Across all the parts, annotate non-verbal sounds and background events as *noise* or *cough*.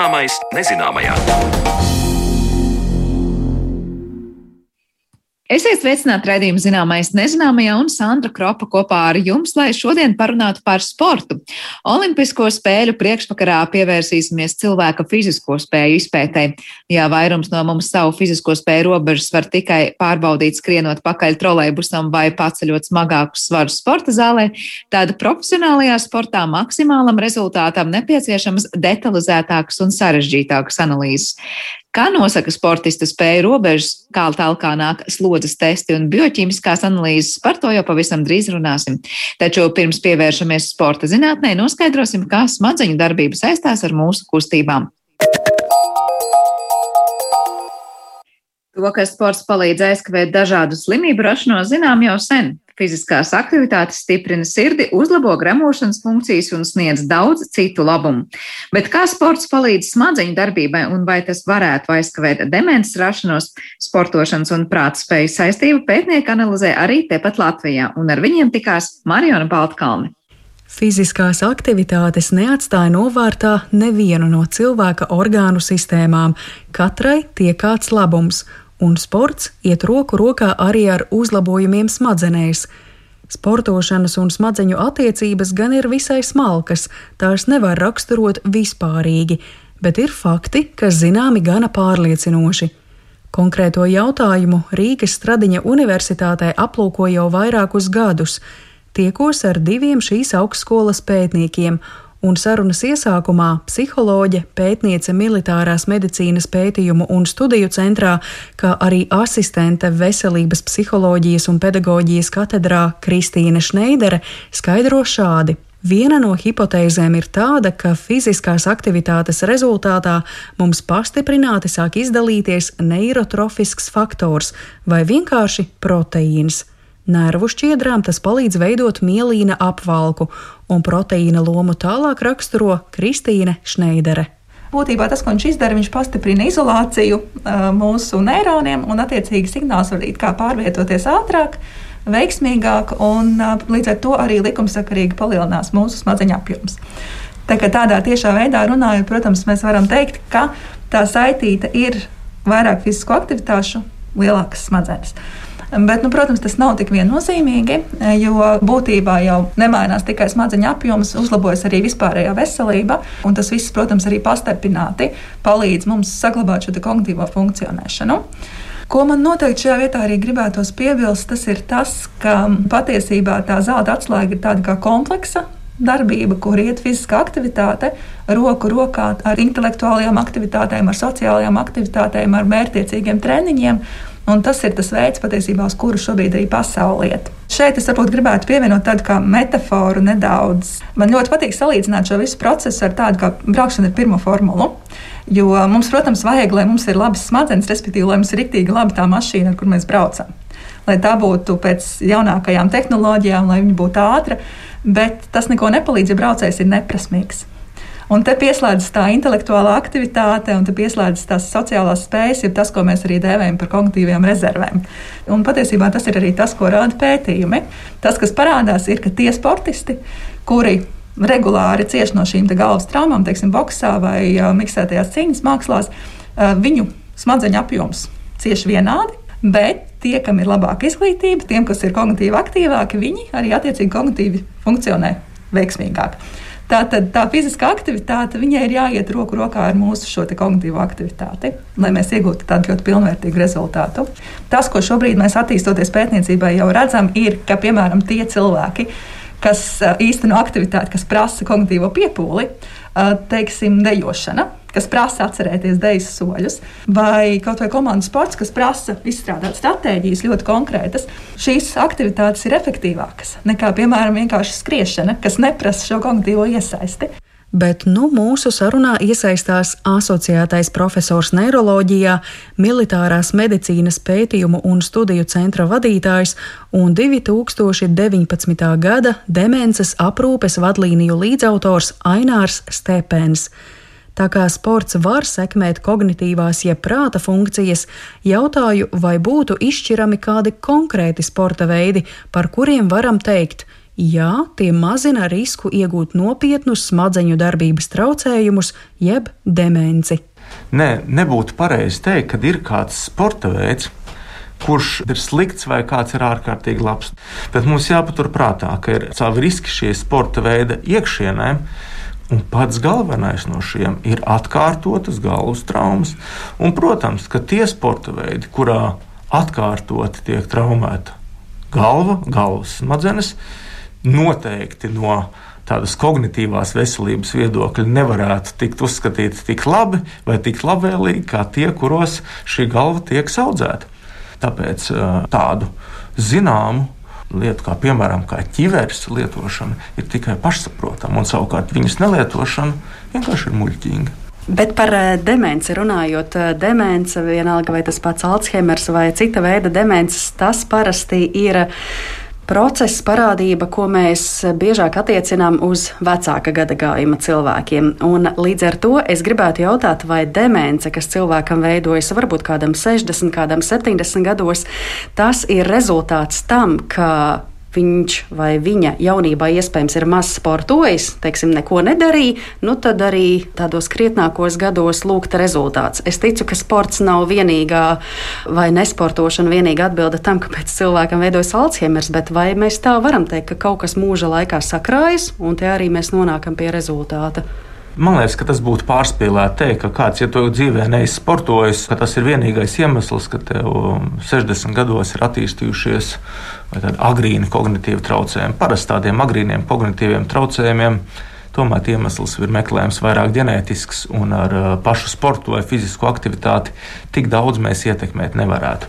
Zināmais nezināmajā. Esiet sveicināti raidījuma zināmais nezināmajā un Sandra Kropa kopā ar jums, lai šodien parunātu par sportu. Olimpisko spēļu priekšvakarā pievērsīsimies cilvēka fizisko spēju izpētē. Ja vairums no mums savu fizisko spēju robežas var tikai pārbaudīt skrienot pakaļ trolejbusam vai paceļot smagākus svarus sporta zālē, tad profesionālajā sportā maksimālam rezultātam nepieciešamas detalizētākas un sarežģītākas analīzes. Kā nosaka sportista spēju robežas, kā tālāk nāk slodzes testi un bioķīmiskās analīzes, par to jau pavisam drīz runāsim. Taču pirms pievēršamies sporta zinātnē, noskaidrosim, kā smadzeņu darbība saistās ar mūsu kustībām. To, ka sports palīdz aizkavēt dažādu slimību rašanos, zinām jau sen. Fiziskās aktivitātes stiprina sirdi, uzlabo gremošanas funkcijas un sniedz daudz citu labumu. Bet kā sports palīdz smadzeņu darbībai un vai tas varētu aizkavēt demences rašanos, sportošanas un prātspēju saistību pētnieki analizē arī tepat Latvijā, un ar viņiem tikās Mariona Baltkalne. Fiziskās aktivitātes neatstāja novārtā nevienu no cilvēka orgānu sistēmām. Katrai tiek kāds labums, un sports iet roku rokā arī ar uzlabojumiem smadzenēs. Sportošanas un smadzeņu attiecības gan ir visai smalkas, tās nevar raksturot vispārīgi, bet ir fakti, kas zināmi gana pārliecinoši. Konkrēto jautājumu Rīgas Stradiņa Universitātē aplūko jau vairākus gadus. Tiekos ar diviem šīs augstskolas pētniekiem un sarunas iesākumā psiholoģe, pētniece militārās medicīnas pētījumu un studiju centrā, kā arī asistente veselības psiholoģijas un pedagoģijas katedrā Kristīne Šneidere skaidro šādi. Viena no hipotēzēm ir tāda, ka fiziskās aktivitātes rezultātā mums pastiprināti sāk izdalīties neirotrofisks faktors vai vienkārši proteīns. Nervu šķiedrām tas palīdz veidot mielīna apvalku, un proteīna lomu tālāk raksturo Kristīne Šneidere. Būtībā tas, ko viņš izdara, viņš pastiprina izolāciju mūsu neironiem, un attiecīgi signāls var pārvietoties ātrāk, veiksmīgāk, un līdz ar to arī likumsakarīgi palielinās mūsu smadzeņu apjoms. Tā tādā tiešā veidā runājot, protams, mēs varam teikt, ka tā saitīta ir vairāk fizisko aktivitāšu, lielākas smadzenes. Bet, nu, protams, tas nav tik viennozīmīgi, jo būtībā jau nemainās tikai smadzeņu apjoms, uzlabojas arī vispārējā veselība. Tas viss, protams, arī pastarpināti palīdz mums saglabāt šo kognitīvo funkcionēšanu. Ko man noteikti šajā vietā arī gribētos piebilst, tas ir tas, ka patiesībā tā zelta atslēga ir tāda kā kompleksa darbība, kur iet fiziskā aktivitāte roku rokā ar intelektuālajām aktivitātēm, ar sociālajām aktivitātēm, ar mērķtiecīgiem treniņiem. Un tas ir tas veids, patiesībā, uz kuru šobrīd arī pasaule iet. Šeit es varbūt gribētu pievienot tādu kā metaforu nedaudz. Man ļoti patīk salīdzināt šo visu procesu ar tādu kā braukšanu ar pirmo formulu. Jo mums, protams, vajag, lai mums ir labas smadzenes, respektīvi, lai mums ir rīktīgi laba tā mašīna, ar kur mēs braucam. Lai tā būtu pēc jaunākajām tehnoloģijām, lai viņa būtu ātra, bet tas neko nepalīdz, ja braucējs ir neprasmīgs. Un te pieslēdzas tā intelektuālā aktivitāte, un te pieslēdzas tās sociālās spējas, ir tas, ko mēs arī dēvējam par kognitīviem rezervēm. Un patiesībā tas ir arī tas, ko rāda pētījumi. Tas, kas parādās, ir, ka tie sportisti, kuri regulāri cieš no šīm galvas traumām, teiksim, boxā vai uh, miksētajās cīņas mākslās, uh, viņu smadzeņu apjoms cieši vienādi. Bet tie, kam ir labāka izglītība, tiem, kas ir kognitīvi aktīvāki, viņi arī attiecīgi kognitīvi funkcionē veiksmīgāk. Tātad tā fiziskā aktivitāte viņai ir jāiet roku rokā ar mūsu šo kognitīvo aktivitāti, lai mēs iegūtu tādu ļoti pilnvērtīgu rezultātu. Tas, ko šobrīd mēs attīstoties pētniecībai jau redzam, ir, ka piemēram tie cilvēki, kas īsteno aktivitāti, kas prasa kognitīvo piepūli, teiksim, dejošana kas prasa atcerēties dejas soļus, vai kaut vai komandas sports, kas prasa izstrādāt stratēģijas ļoti konkrētas, šīs aktivitātes ir efektīvākas nekā, piemēram, vienkārši skriešana, kas neprasa šo kognitīvo iesaisti. Bet nu mūsu sarunā iesaistās asociētais profesors neiroloģijā, militārās medicīnas pētījumu un studiju centra vadītājs un 2019. gada demences aprūpes vadlīniju līdzautors Ainārs Stepens. Tā kā sports var sekmēt kognitīvās, jeb prāta funkcijas, jautāju, vai būtu izšķirami kādi konkrēti sporta veidi, par kuriem varam teikt, Jā, tie mazina risku iegūt nopietnus smadzeņu darbības traucējumus jeb demenci. Nē, nebūtu pareizi teikt, ka ir kāds sporta veids, kurš ir slikts vai kāds ir ārkārtīgi labs. Bet mums jāpaturprātā, ka ir savi riski šie sporta veida iekšienē. Un pats galvenais no šiem ir atkārtotas galvas traumas. Un, protams, ka tie sporta veidi, kurā atkārtoti tiek traumēta galva, galvas smadzenes, noteikti no tādas kognitīvās veselības viedokļa nevarētu tikt uzskatīti tik labi vai tik labvēlīgi kā tie, kuros šī galva tiek audzēta. Tāpēc tādu zināmu lietu, kā piemēram kā ķiveres lietošana, ir tikai pašsaprotama, un savukārt viņas nelietošana vienkārši ir muļķīga. Bet par demenci runājot, demence, vienalga vai tas pats Alzheimers vai cita veida demences, tas parasti ir process, parādība, ko mēs biežāk attiecinām uz vecāka gadagājuma cilvēkiem. Un līdz ar to es gribētu jautāt, vai demence, kas cilvēkam veidojas varbūt kādam 60, kādam 70 gados, tas ir rezultāts tam, ka viņš vai viņa jaunībā iespējams ir maz sportojis, teiksim, neko nedarīja, nu tad arī tādos krietnākos gados lūgta rezultāts. Es ticu, ka sports nav vienīgā vai nesportošana vienīgā atbilde tam, kāpēc cilvēkam veidojas Alzheimers, bet vai mēs tā varam teikt, ka kaut kas mūža laikā sakrājas un te arī mēs nonākam pie rezultāta. Man liekas, ka tas būtu pārspīlēti teikt, ka kāds, ja to dzīvē neizsportojas, ka tas ir vienīgais iemesls, ka tev 60 gados ir attīstījušies agrīni kognitīvi traucējumi. Parasti tādiem agrīniem kognitīviem traucējumiem. Tomēr iemesls ir meklējams vairāk ģenētisks, un ar pašu sportu vai fizisko aktivitāti tik daudz mēs ietekmēt nevarētu.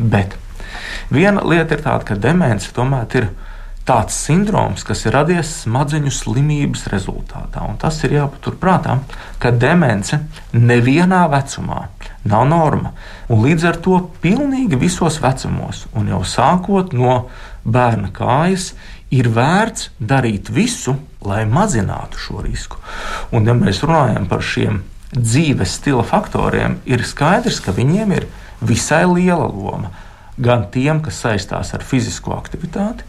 Bet viena lieta ir tāda, ka demence tomēr ir tāds sindroms, kas ir radies smadzeņu slimības rezultātā. Un tas ir jāpaturprātā, ka demence nevienā vecumā nav norma. Un līdz ar to pilnīgi visos vecumos, un jau sākot no bērna kājas, ir vērts darīt visu, lai mazinātu šo risku. Un, ja mēs runājam par šiem dzīves stila faktoriem, ir skaidrs, ka viņiem ir visai liela loma. Gan tiem, kas saistās ar fizisko aktivitāti,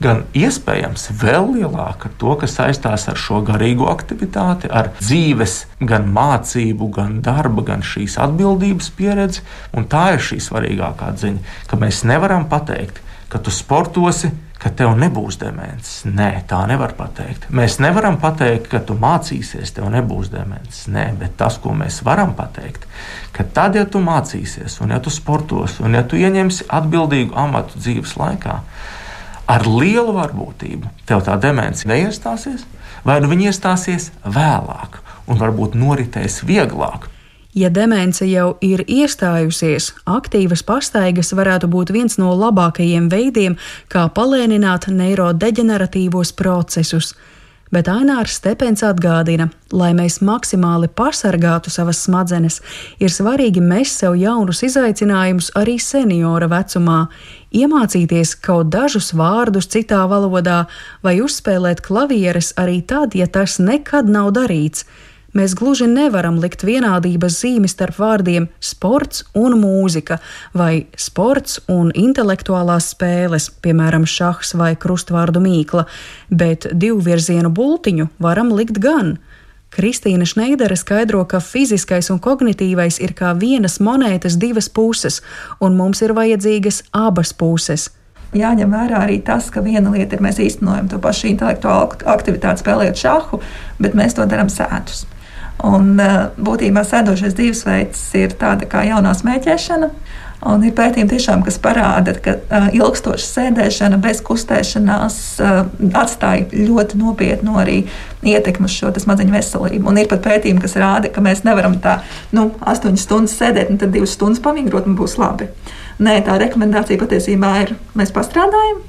gan iespējams vēl lielāka to, kas saistās ar šo garīgo aktivitāti, ar dzīves, gan mācību, gan darba, gan šīs atbildības pieredzi. Un tā ir šī svarīgākā ziņa, ka mēs nevaram pateikt, ka tu sportosi, ka tev nebūs demence. Nē, tā nevar pateikt. Mēs nevaram pateikt, ka tu mācīsies, tev nebūs demence. Nē, bet tas, ko mēs varam pateikt, ka tad, ja tu mācīsies, un ja tu sportosi, un ja tu ieņemsi atbildīgu amatu dzīves laikā, ar lielu varbūtību tev tā demence neiestāsies, vai nu viņa iestāsies vēlāk un varbūt noritēs vieglāk. Ja demence jau ir iestājusies, aktīvas pastaigas varētu būt viens no labākajiem veidiem, kā palēnināt neirodeģeneratīvos procesus bet Ainārs Stepens atgādina, lai mēs maksimāli pasargātu savas smadzenes, ir svarīgi mest sev jaunus izaicinājumus arī seniora vecumā, iemācīties kaut dažus vārdus citā valodā vai uzspēlēt klavieres arī tad, ja tas nekad nav darīts. Mēs gluži nevaram likt vienādības zīmi starp vārdiem sports un mūzika, vai sports un intelektuālās spēles, piemēram, šahs vai krustvārdu mīkla, bet divu virzienu bultiņu varam likt gan. Kristīna Šneidere skaidro, ka fiziskais un kognitīvais ir kā vienas monētas divas puses, un mums ir vajadzīgas abas puses jāņem vērā arī tas, ka viena lieta ir mēs īstenojam to pašu intelektuālu aktivitāti, spēlējot šahu, bet mēs to darām sēdus. Un, eh, būtībā sēdošais dzīvesveids ir tāda kā jaunā smēķēšana. Un ir pētījumi, tiešām, kas parāda, ka uh, ilgstoša sēdēšana bez kustēšanās uh, atstāja ļoti nopietnu arī ietekmi uz šo smadzeņu veselību. Un ir pat pētījumi, kas rāda, ka mēs nevaram tā nu, 8 stundas sēdēt, un tad 2 stundas pamigrot, un būs labi. Nē, tā rekomendācija patiesībā ir, mēs pastrādājam,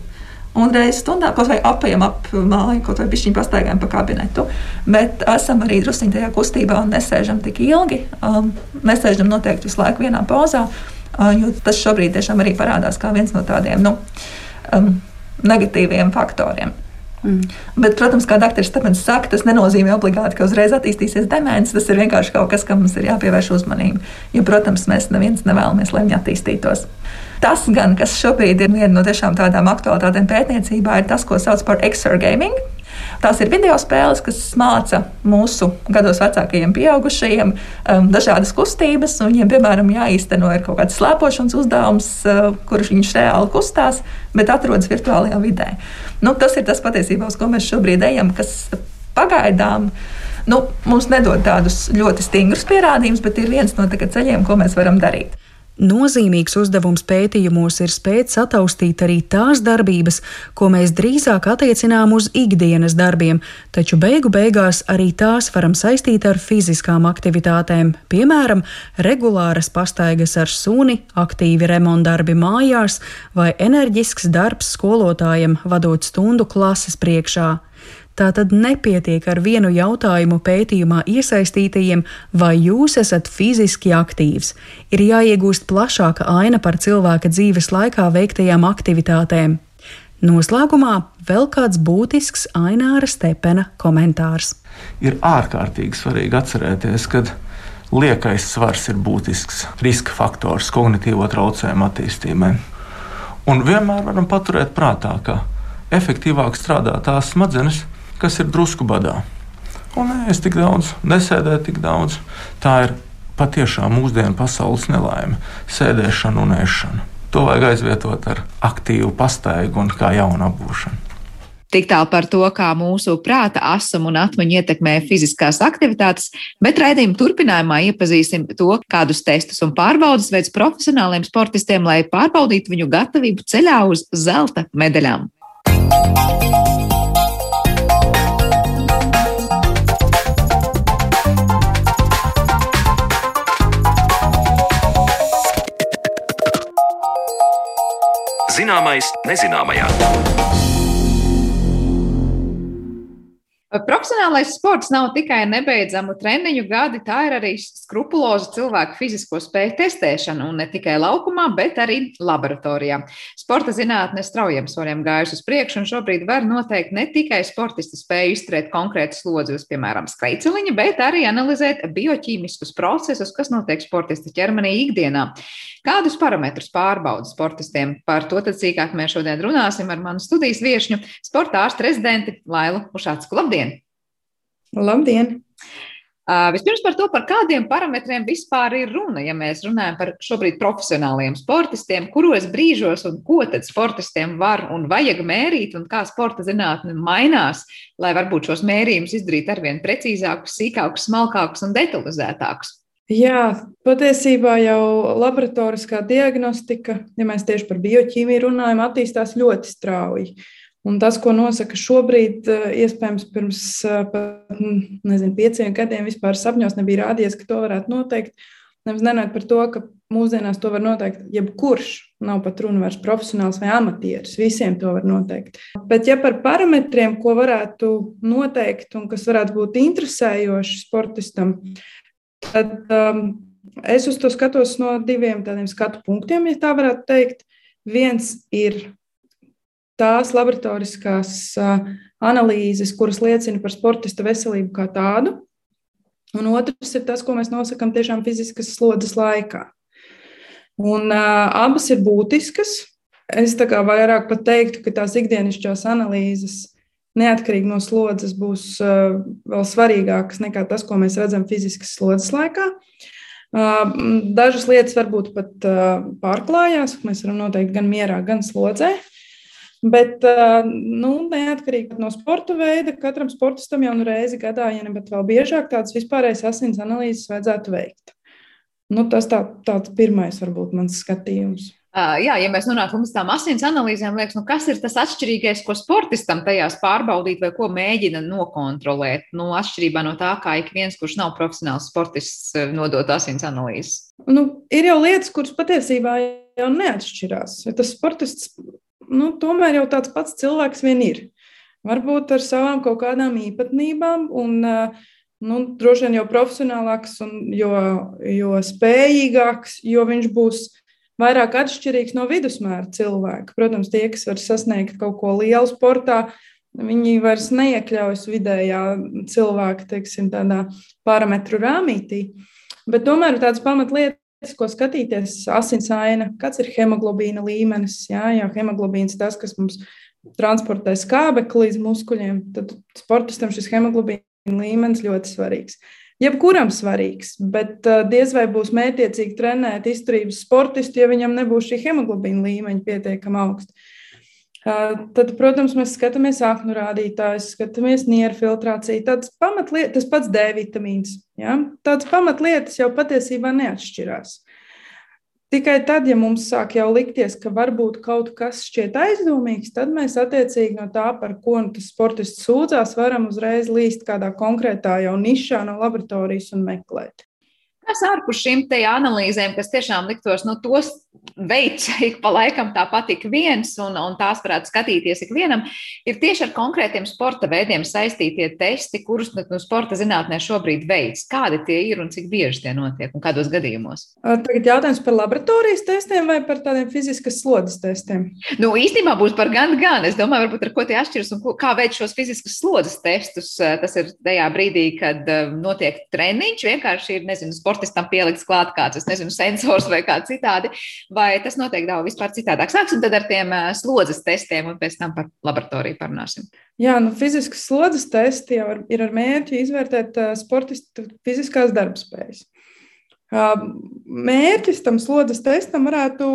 Un reizes stundā kaut vai apējam ap māju, kaut vai pišķiņu pastaigājam pa kabinetu. Bet esam arī druskuļi tajā kustībā un nesēžam tik ilgi. Um, nesēžam noteikti visu laiku vienā pozā, uh, jo tas šobrīd tiešām arī parādās kā viens no tādiem nu, um, negatīviem faktoriem. Mm. Bet, protams, kā dr. Stepens saka, tas nenozīmē obligāti, ka uzreiz attīstīsies demence. Tas ir vienkārši kaut kas, kam mums ir jāpievērš uzmanība. Jo, protams, mēs neviens nevēlamies, lai viņi attīstītos. Tas, gan, kas šobrīd ir viena no tiešām tādām aktualitātēm pētniecībā, ir tas, ko sauc par exergaming. Tās ir video spēles, kas māca mūsu gados vecākajiem pieaugušajiem um, dažādas kustības. Viņiem, piemēram, jāīsteno kaut kāds slēpošanas uzdevums, uh, kurš viņš reāli kustās, bet atrodas virtuālajā vidē. Nu, tas ir tas patiesībā, uz ko mēs šobrīd ejam, kas pagaidām. Nu, mums nedod tādus ļoti stingrus pierādījumus, bet ir viens no ceļiem, ko mēs varam darīt. Nozīmīgs uzdevums pētījumos ir spēt sataustīt arī tās darbības, ko mēs drīzāk attiecinām uz ikdienas darbiem, taču beigu beigās arī tās varam saistīt ar fiziskām aktivitātēm, piemēram, regulāras pastaigas ar suni, aktīvi remontdarbi mājās vai enerģisks darbs skolotājiem vadot stundu klases priekšā. Tātad nepietiek ar vienu jautājumu pētījumā iesaistītajiem, vai jūs esat fiziski aktīvs. Ir jāiegūst plašāka aina par cilvēka dzīves laikā veiktajām aktivitātēm. Noslēgumā vēl kāds būtisks Aināra Stepena komentārs. Ir ārkārtīgi svarīgi atcerēties, ka liekais svars ir būtisks riska faktors kognitīvo traucējumu attīstībai. Un vienmēr varam paturēt prātā, ka efektīvāk strādā tās smadzenes, kas ir drusku badā. Un es tik daudz nesēdēju, tik daudz. Tā ir patiešām mūsdienu pasaules nelaime - sēdēšana un ēšana. To vajag aizvietot ar aktīvu pastaigu un kā jaunu apgūšanu. Tik tālu par to, kā mūsu prāta asumu un atmiņu ietekmē fiziskās aktivitātes, bet raidījuma turpinājumā iepazīsim to, kādus testus un pārbaudas veids profesionāliem sportistiem, lai pārbaudītu viņu gatavību ceļā uz zelta medaļām. Zināmais nezināmajā. Profesionālais sports nav tikai nebeidzamu treniņu gadi, tā ir arī skrupuloza cilvēku fizisko spēju testēšana, un ne tikai laukumā, bet arī laboratorijā. Sporta zinātne straujiem soļiem gājusi uz priekšu, un šobrīd var noteikt ne tikai sportista spēju izturēt konkrētu slodzi uz, piemēram, skrejceliņa, bet arī analizēt bioķīmiskus procesus, kas notiek sportista ķermenī ikdienā. Kādus parametrus pārbauda sportistiem? Par to sīkāk mēs šodien runāsim ar manu studijas viesņu, sporta ārstu rezidenti Lailu Ušātsku. Labdien! Labdien! Uh, vispirms par to, par kādiem parametriem vispār ir runa, ja mēs runājam par šobrīd profesionāliem sportistiem, kuros brīžos un ko tad sportistiem var un vajag mērīt, un kā sporta zinātne mainās, lai varbūt šos mērījumus izdarītu arvien precīzākus, sīkākus, smalkākus un detalizētākus. Jā, patiesībā jau laboratoriskā diagnostika, ja mēs tieši par bioķīmiju runājam, attīstās ļoti strauji. Un tas, ko nosaka šobrīd, eh, iespējams, pirms eh, pat, nezinu, pieciem gadiem vispār sapņos nebija rādījies, ka to varētu noteikt. Nemaz nenāk par to, ka mūsdienās to var noteikt jebkurš. Nav pat runa vairs profesionāls vai amatieris. Visiem to var noteikt. Bet, ja par parametriem, ko varētu noteikt un kas varētu būt interesējoši sportistam, Tad um, es uz to skatos no diviem tādiem skatu punktiem, ja tā varētu teikt. Viens ir tās laboratoriskās analīzes, kuras liecina par sportista veselību kā tādu, un otrs ir tas, ko mēs nosakām tiešām fiziskas slodzes laikā. Un, uh, abas ir būtiskas. Es tā kā vairāk pat teiktu, ka tās ikdienišķās analīzes neatkarīgi no slodzes būs uh, vēl svarīgākas nekā tas, ko mēs redzam fiziskas slodzes laikā. Uh, dažas lietas varbūt pat pārklājās. Mēs varam noteikt gan mierā, gan slodzē. Bet nu, neatkarīgi no sporta veida, katram sportistam jau nu reizi gadā, ja ne vēl biežāk, tādas vispārējas asins analīzes vajadzētu veikt. Nu, tas tā, tāds pirmais varbūt mans skatījums. Uh, jā, ja mēs nonākam līdz tām asins analīzēm, liekas, nu, kas ir tas atšķirīgais, ko sportistam tajās pārbaudīt vai ko mēģina nokontrolēt? Nu, atšķirībā no tā, kā ik viens, kurš nav profesionāls sportists, nodot asins analīzes. Nu, ir jau lietas, kuras patiesībā jau neatšķirās. Ja tas sportists nu, tomēr jau tāds pats cilvēks vien ir. Varbūt ar savām kaut kādām īpatnībām. Un, Nu, droši vien jau profesionālāks, un jo, jo spējīgāks, jo viņš būs vairāk atšķirīgs no vidusmēra cilvēka. Protams, tie, kas var sasniegt kaut ko lielu sportā, Viņi vairs neiekļaujas vidējā cilvēka teiksim, parametru rāmītī. Bet tomēr tādas pamatlietas, ko skatīties, asinsaina, kāds ir hemoglobīna līmenis. Jā, jā hemoglobīns tas, kas mums transportē skābekli līdz muskuļiem, tad sportistam šis hemoglobīna līmenis ļoti svarīgs. Jebkuram svarīgs, bet uh, diez vai būs mētiecīgi trenēt izturības sportistu, ja viņam nebūs šī hemoglobīna līmeņa pietiekami augsta. Tad, protams, mēs skatāmies aknu rādītājus, skatāmies nieru filtrāciju. Tāds pamatlietas, tas pats D vitamīns. Ja? Tādas pamatlietas jau patiesībā neatšķirās. Tikai tad, ja mums sāk jau likties, ka varbūt kaut kas šķiet aizdomīgs, tad mēs attiecīgi no tā, par ko tas sportists sūdzās, varam uzreiz līst kādā konkrētā jau nišā no laboratorijas un meklēt. Kas ārpus šīm analīzēm, kas tiešām liktos, nu, tos veids *laughs* ik pa laikam tāpat ik viens, un, un tās varētu skatīties ik vienam, ir tieši ar konkrētiem sporta veidiem saistītie testi, kurus nu, sporta zinātnē šobrīd veids. Kādi tie ir un cik bieži tie notiek un kādos gadījumos? Tagad jautājums par laboratorijas testiem vai par tādiem fiziskas slodzes testiem? Nu, īstenībā būs par gan, gan. Es domāju, varbūt ar ko tie atšķiras un kā veids šos fiziskas slodzes testus. Tas ir tajā brīdī, kad notiek treniņš, vienkārši ir, nezinu, sportistam pielikts klāt kāds, es nezinu, sensors vai kā citādi vai tas notiek daudz vispār citādāk. Sāksim tad ar tiem slodzes testiem, un pēc tam par laboratoriju parunāsim. Jā, nu, fiziskas slodzes testi jau ir ar mērķi izvērtēt sportistu fiziskās darbspējas. Mērķis tam slodzes testam varētu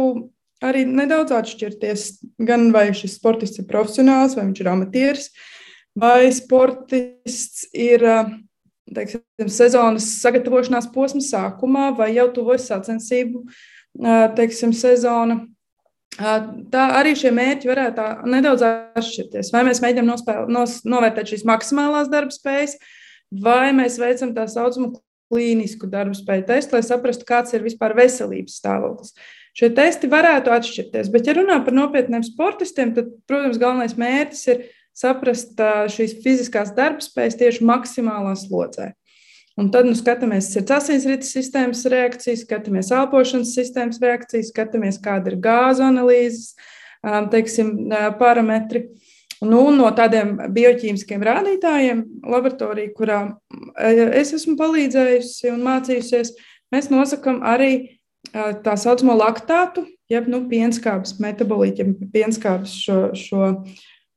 arī nedaudz atšķirties. Gan vai šis sportists ir profesionāls, vai viņš ir amatieris, vai sportists ir teiksim, sezonas sagatavošanās posma sākumā, vai jau tuvojas sacensību teiksim, sezona. Tā arī šie mērķi varētu nedaudz atšķirties. Vai mēs mēģinām nospēl, nos, novērtēt šīs maksimālās darba spējas, vai mēs veicam tā saucamo klīnisku darbu spēju testu, lai saprastu, kāds ir vispār veselības stāvoklis. Šie testi varētu atšķirties, bet, ja runā par nopietniem sportistiem, tad, protams, galvenais mērķis ir saprast šīs fiziskās darbspējas tieši maksimālā slodzē. Un tad nu, skatāmies sirds asinsrites sistēmas reakcijas, skatāmies elpošanas sistēmas reakcijas, skatāmies, kāda ir gāzu analīzes teiksim, parametri. Nu, no tādiem bioķīmiskiem rādītājiem, laboratorija, kurā es esmu palīdzējusi un mācījusies, mēs nosakām arī tā saucamo laktātu, jeb nu, pienskābes metabolītu, jeb pienskābes šo, šo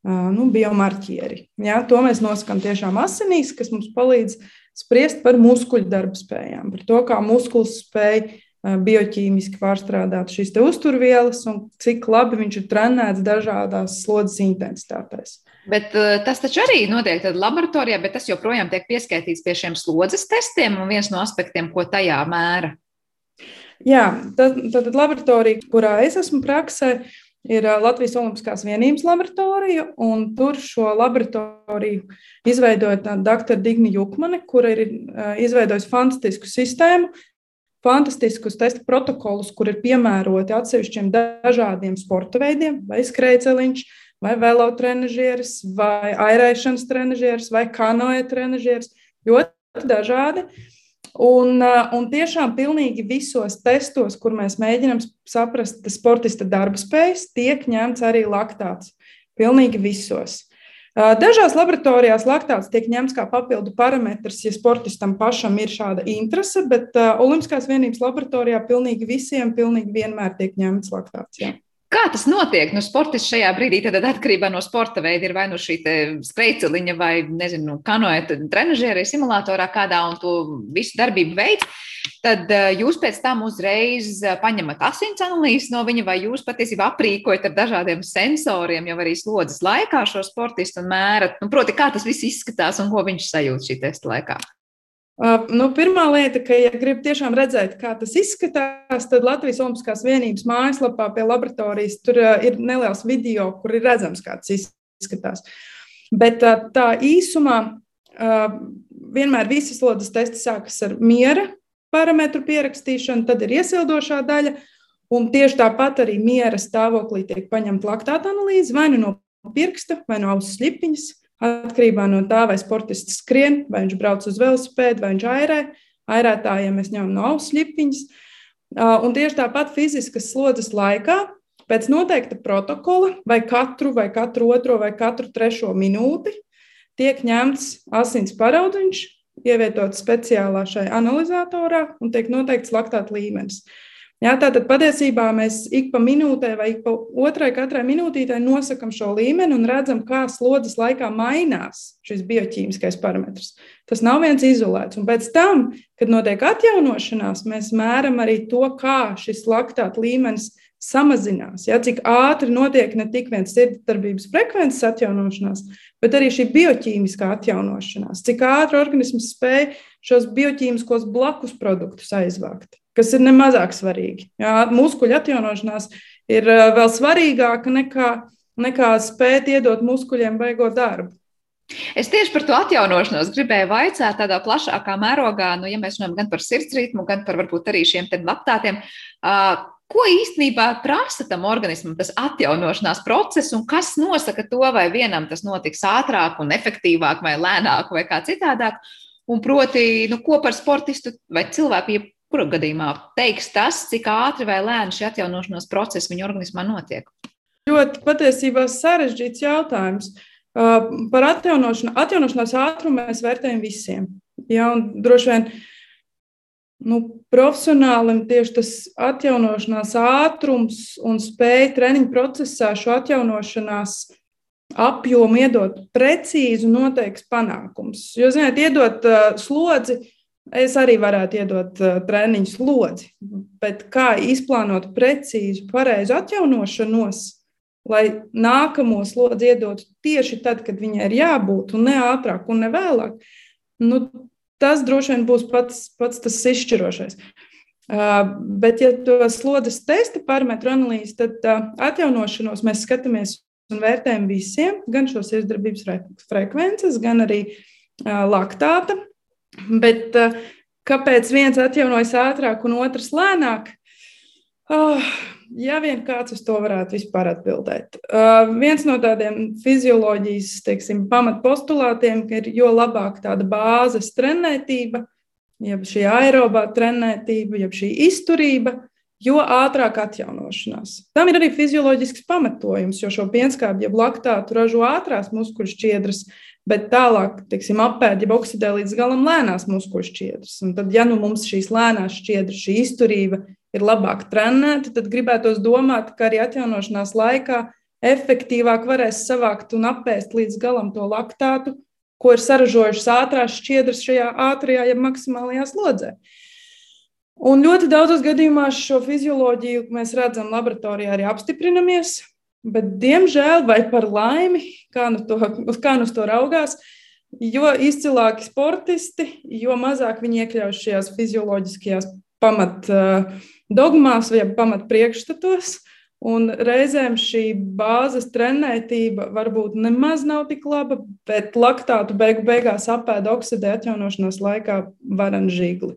nu, biomarķieri. Ja, to mēs nosakām tiešām asinīs, kas mums palīdz spriest par muskuļu darbspējām, par to, kā muskulis spēj bioķīmiski pārstrādāt šīs uzturvielas un cik labi viņš ir trenēts dažādās slodzes intensitātēs. Bet tas taču arī notiek laboratorijā, bet tas joprojām tiek pieskaitīts pie šiem slodzes testiem un viens no aspektiem, ko tajā mēra. Jā, tad, tad laboratorija, kurā es esmu praksē, uh, ir Latvijas Olimpiskās vienības laboratorija, un tur šo laboratoriju izveidoja dr. Digna Jukmane, kura ir izveidojusi fantastisku sistēmu, fantastiskus testa protokolus, kur ir piemēroti atsevišķiem dažādiem sporta veidiem, vai skrejceliņš, vai velotrenažieris, vai airēšanas trenažieris, vai kanoja trenažieris. Ļoti dažādi. Uh, un tiešām pilnīgi visos testos, kur mēs mēģinām saprast sportista darba spējas, tiek ņemts arī laktāts. Pilnīgi visos. Uh, dažās laboratorijās laktāts tiek ņemts kā papildu parametrs, ja sportistam pašam ir šāda interese, bet uh, Olimpiskās vienības laboratorijā pilnīgi visiem pilnīgi vienmēr tiek ņemts laktāts. Jā. Kā tas notiek? Nu, sportists šajā brīdī tad atkarībā no sporta veida ir vai nu šī skrejceliņa vai, nezinu, kanoja trenažierī, simulatorā kādā un to visu darbību veids. Tad uh, jūs pēc tam uzreiz uh, paņemat asins analīzes no viņa, vai jūs patiesībā aprīkojat ar dažādiem sensoriem jau arī slodzes laikā šo sportistu un mērat. Nu, proti, kā tas viss izskatās un ko viņš sajūt šī testa laikā? Nu, pirmā lieta, ka, ja grib tiešām redzēt, kā tas izskatās, tad Latvijas Olimpiskās vienības mājaslapā pie laboratorijas tur ir neliels video, kur ir redzams, kā tas izskatās. Bet tā īsumā vienmēr visas slodzes testi sākas ar miera parametru pierakstīšanu, tad ir iesildošā daļa, un tieši tāpat arī miera stāvoklī tiek paņemta laktāta analīze vai nu no pirksta vai no auss slipiņas Atkarībā no tā, vai sportists skrien, vai viņš brauc uz velosipēdu, vai viņš airē. Airētājiem mēs ņemam no auss ļipiņas. Un tieši tāpat fiziskas slodzes laikā pēc noteikta protokola vai katru, vai katru otro, vai katru trešo minūti tiek ņemts asins paraudziņš, ievietots speciālā šai analizatorā un tiek noteikts laktāta līmenis. Jā, tātad patiesībā mēs ik pa minūtē vai ik pa otrai katrai minūtītē nosakām šo līmeni un redzam, kā slodzes laikā mainās šis bioķīmiskais parametrs. Tas nav viens izolēts. Un pēc tam, kad notiek atjaunošanās, mēs mēram arī to, kā šis laktāta līmenis samazinās. Ja, cik ātri notiek ne tikai sirdsdarbības frekvences atjaunošanās, bet arī šī bioķīmiskā atjaunošanās. Cik ātri organisms spēj šos bioķīmiskos blakus produktus aizvākt kas ir nemazāk svarīgi. Jā, muskuļu atjaunošanās ir vēl svarīgāka nekā, nekā spēt iedot muskuļiem beigot darbu. Es tieši par to atjaunošanos gribēju vaicāt tādā plašākā mērogā, nu, ja mēs runājam gan par sirdsritmu, gan par varbūt arī šiem laktātiem. Ko īstenībā prasa tam organismam tas atjaunošanās process, un kas nosaka to, vai vienam tas notiks ātrāk, un efektīvāk, vai lēnāk, vai kā citādāk? Un proti, nu, ko par sportistu vai cilvēku, Kura gadījumā teiks tas, cik ātri vai lēni šī atjaunošanās procesa viņa organismā notiek? Ļoti patiesībā sarežģīts jautājums. Uh, par atjaunošanu, atjaunošanās ātrumu mēs vērtējam visiem. Ja, droši vien nu, profesionālim tieši tas atjaunošanās ātrums un spēja treniņu procesā šo atjaunošanās apjomu iedot precīzu noteikts panākums. Jo, ziniet, iedot uh, slodzi Es arī varētu iedot uh, treniņu slodzi, bet kā izplānot precīzu, pareizu atjaunošanos, lai nākamo slodzi iedotu tieši tad, kad viņai ir jābūt, un ne ātrāk, un ne vēlāk, nu, tas droši vien būs pats, pats tas izšķirošais. Uh, bet, ja to slodzes testa parametru analīzi, tad uh, atjaunošanos mēs skatāmies un vērtējam visiem, gan šos izdarbības frekvences, gan arī uh, laktāta Bet uh, kāpēc viens atjaunojas ātrāk un otrs lēnāk? Oh, ja vien kāds uz to varētu vispār atbildēt. Uh, viens no tādiem fizioloģijas teiksim, pamatpostulātiem ir, jo labāk tāda bāzes trenētība, jeb šī aerobā trenētība, jeb šī izturība, jo ātrāk atjaunošanās. Tam ir arī fizioloģisks pamatojums, jo šo pienskābju, jeb laktātu ražo ātrās muskuļu šķiedras, bet tālāk, teiksim, apēd, ja oksidē līdz galam lēnās muskuļu šķiedras. Un tad, ja nu mums šīs lēnās šķiedras, šī izturība ir labāk trenēta, tad gribētos domāt, ka arī atjaunošanās laikā efektīvāk varēs savākt un apēst līdz galam to laktātu, ko ir saražojušas ātrās šķiedras šajā ātrajā, ja maksimālajā slodzē. Un ļoti daudzos gadījumos šo fizioloģiju mēs redzam laboratorijā arī apstiprinamies. Bet, diemžēl, vai par laimi, kā nu, to, kā nu to raugās, jo izcilāki sportisti, jo mazāk viņi iekļaujas šajās fizioloģiskajās pamatdogmās vai pamatpriekšstatos. Un reizēm šī bāzes trenētība varbūt nemaz nav tik laba, bet laktātu beigu beigās apēda oksidē atjaunošanās laikā varan žigli.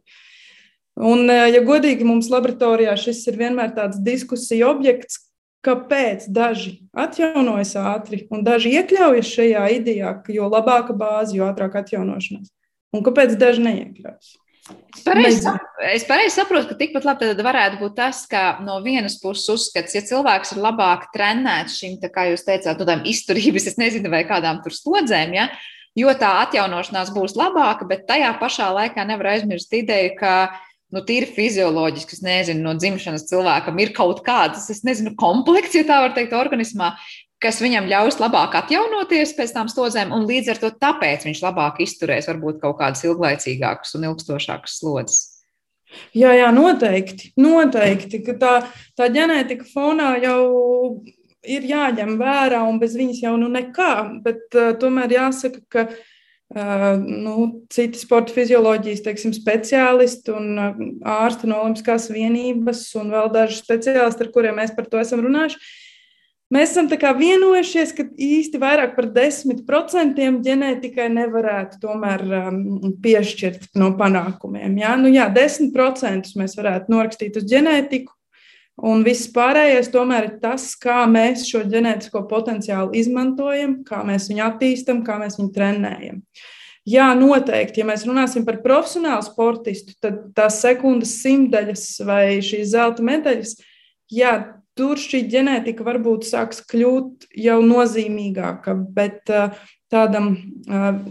Un, ja godīgi, mums laboratorijā šis ir vienmēr tāds diskusiju objekts, kāpēc daži atjaunojas ātri un daži iekļaujas šajā idejā, ka jo labāka bāze, jo ātrāk atjaunošanās. Un kāpēc daži neiekļaujas? Es pareizi, es pareizi saprotu, ka tikpat labi varētu būt tas, ka no vienas puses uzskats, ja cilvēks ir labāk trenēts šim, tā kā jūs teicāt, no tādām izturības, es nezinu, vai kādām tur slodzēm, ja, jo tā atjaunošanās būs labāka, bet tajā pašā laikā nevar aizmirst ideju, ka nu, tīri fizioloģiski, es nezinu, no dzimšanas cilvēkam ir kaut kāds, es nezinu, komplekts, ja tā var teikt, organismā, kas viņam ļaus labāk atjaunoties pēc tam slodzēm, un līdz ar to tāpēc viņš labāk izturēs varbūt kaut kādas ilglaicīgākas un ilgstošākas slodzes. Jā, jā, noteikti. noteikti tā, tā ģenētika fonā jau ir jāņem vērā, un bez viņas jau nu nekā. Bet uh, tomēr jāsaka, ka uh, nu, citi sporta fizioloģijas teiksim, speciālisti un ārsti no Olimpiskās vienības un vēl daži speciālisti, ar kuriem mēs par to esam runājuši. Mēs esam vienojušies, ka īsti vairāk par 10% ģenētikai nevarētu tomēr um, piešķirt no panākumiem. Jā? Nu, jā, 10% mēs varētu norakstīt uz ģenētiku, Un viss pārējais tomēr ir tas, kā mēs šo ģenētisko potenciālu izmantojam, kā mēs viņu attīstam, kā mēs viņu trenējam. Jā, noteikti. Ja mēs runāsim par profesionālu sportistu, tad tās sekundes simtdaļas vai šīs zelta medaļas, jā, tur šī ģenētika varbūt sāks kļūt jau nozīmīgāka, bet tādam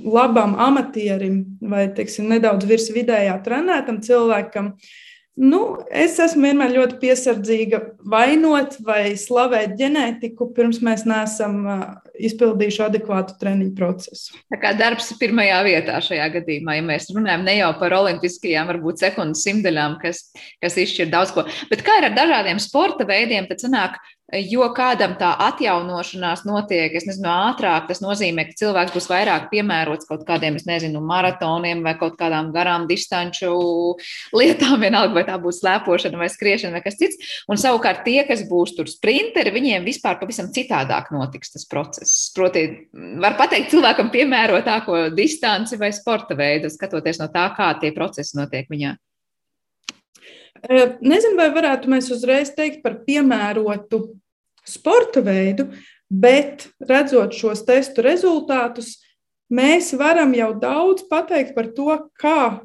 labam amatierim vai teiksim, nedaudz virs vidējā trenētam cilvēkam, uh, Nu, es esmu vienmēr ļoti piesardzīga vainot vai slavēt ģenētiku, pirms mēs neesam izpildījuši adekvātu treniņu procesu. Tā kā darbs ir pirmajā vietā šajā gadījumā, ja mēs runājam ne jau par olimpiskajām, varbūt sekundes simtaļām, kas, kas izšķir daudz ko, bet kā ir ar dažādiem sporta veidiem, tad sanāk, Jo kādam tā atjaunošanās notiek, es nezinu, ātrāk, tas nozīmē, ka cilvēks būs vairāk piemērots kaut kādiem, es nezinu, maratoniem vai kaut kādām garām distanču lietām, vienalga, vai tā būs slēpošana vai skriešana vai kas cits. Un savukārt tie, kas būs tur sprinteri, viņiem vispār pavisam citādāk notiks tas process. Proti, var pateikt cilvēkam piemērotāko distanci vai sporta veidu, skatoties no tā, kā tie procesi notiek viņā. Nezinu, vai varētu mēs uzreiz teikt par piemērotu sporta veidu, bet redzot šos testu rezultātus, mēs varam jau daudz pateikt par to, kā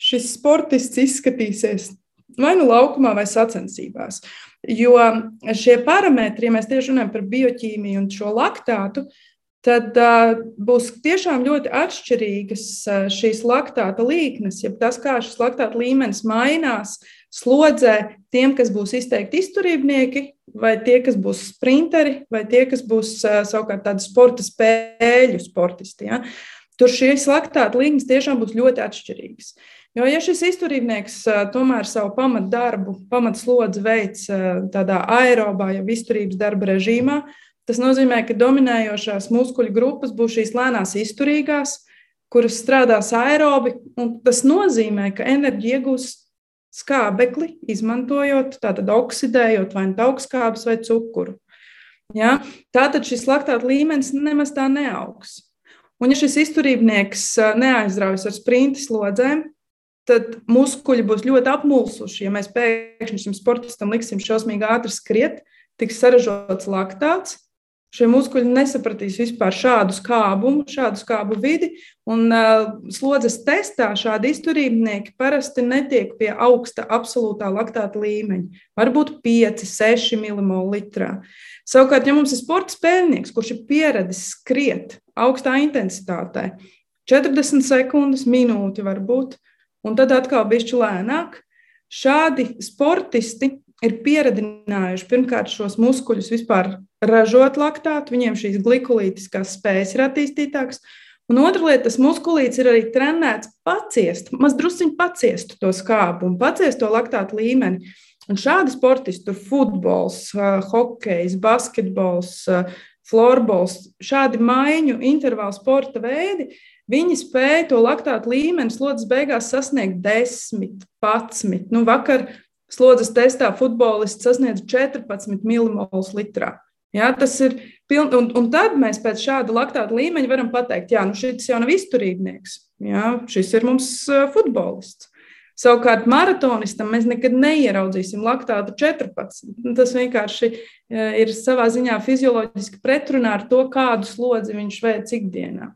šis sportists izskatīsies vai nu laukumā, vai sacensībās. Jo šie parametri, ja mēs tieši runājam par bioķīmiju un šo laktātu, tad uh, būs tiešām ļoti atšķirīgas uh, šīs laktāta līknes, ja tas, kā šis laktāta līmenis mainās slodzē, tiem, kas būs izteikti izturībnieki, vai tie, kas būs sprinteri, vai tie, kas būs savukārt tādi sporta spēļu sportisti. Ja? Tur šīs laktāta līnijas tiešām būs ļoti atšķirīgas. Jo, ja šis izturībnieks tomēr savu pamatdarbu, pamatslodzi veids tādā aerobā, jau izturības darba režīmā, tas nozīmē, ka dominējošās muskuļu grupas būs šīs lēnās izturīgās, kuras strādās aerobi, tas nozīmē, ka enerģija iegūs skābekli, izmantojot, tātad oksidējot vai nu augstskābes vai cukuru. Ja? Tātad šis laktāta līmenis nemaz tā neaugs. Un, ja šis izturībnieks neaizraujas ar sprinta slodzēm, tad muskuļi būs ļoti apmulsuši. Ja mēs pēkšņi šim sportistam liksim šausmīgi ātri skriet, tiks saražots laktāts, Šie muskuļi nesapratīs vispār šādu skābumu, šādu skābu vidi. Un uh, slodzes testā šādi izturībnieki parasti netiek pie augsta absolūtā laktāta līmeņa. Varbūt 5, 6 mmol. Savukārt, ja mums ir sporta spēlnieks, kurš ir pieradis skriet augstā intensitātē, 40 sekundes, minūti varbūt, un tad atkal bišķi lēnāk, šādi sportisti ir pieradinājuši pirmkārt šos muskuļus vispār ražot laktātu, viņiem šīs glikolītiskās spējas ir attīstītākas. Un otra lieta, tas muskulīts ir arī trenēts paciest, maz drusciņi paciest to skābu un paciest to laktātu līmeni. Un šādi sportisti, tur futbols, hokejs, basketbols, florbols, šādi maiņu intervālu sporta veidi, viņi spēja to laktātu līmeni slodzes beigās sasniegt 10, 11. Nu, vakar slodzes testā futbolists sasniedz 14 mmol litrā. Ja, tas ir piln, un, un tad mēs pēc šāda laktāta līmeņa varam pateikt, ka nu, šis jau nav izturībnieks, ja, šis ir mums futbolists. Savukārt, maratonistam mēs nekad neieraudzīsim laktātu 14. Tas vienkārši ir savā ziņā fizioloģiski pretrunā ar to, kādu slodzi viņš veic ikdienā.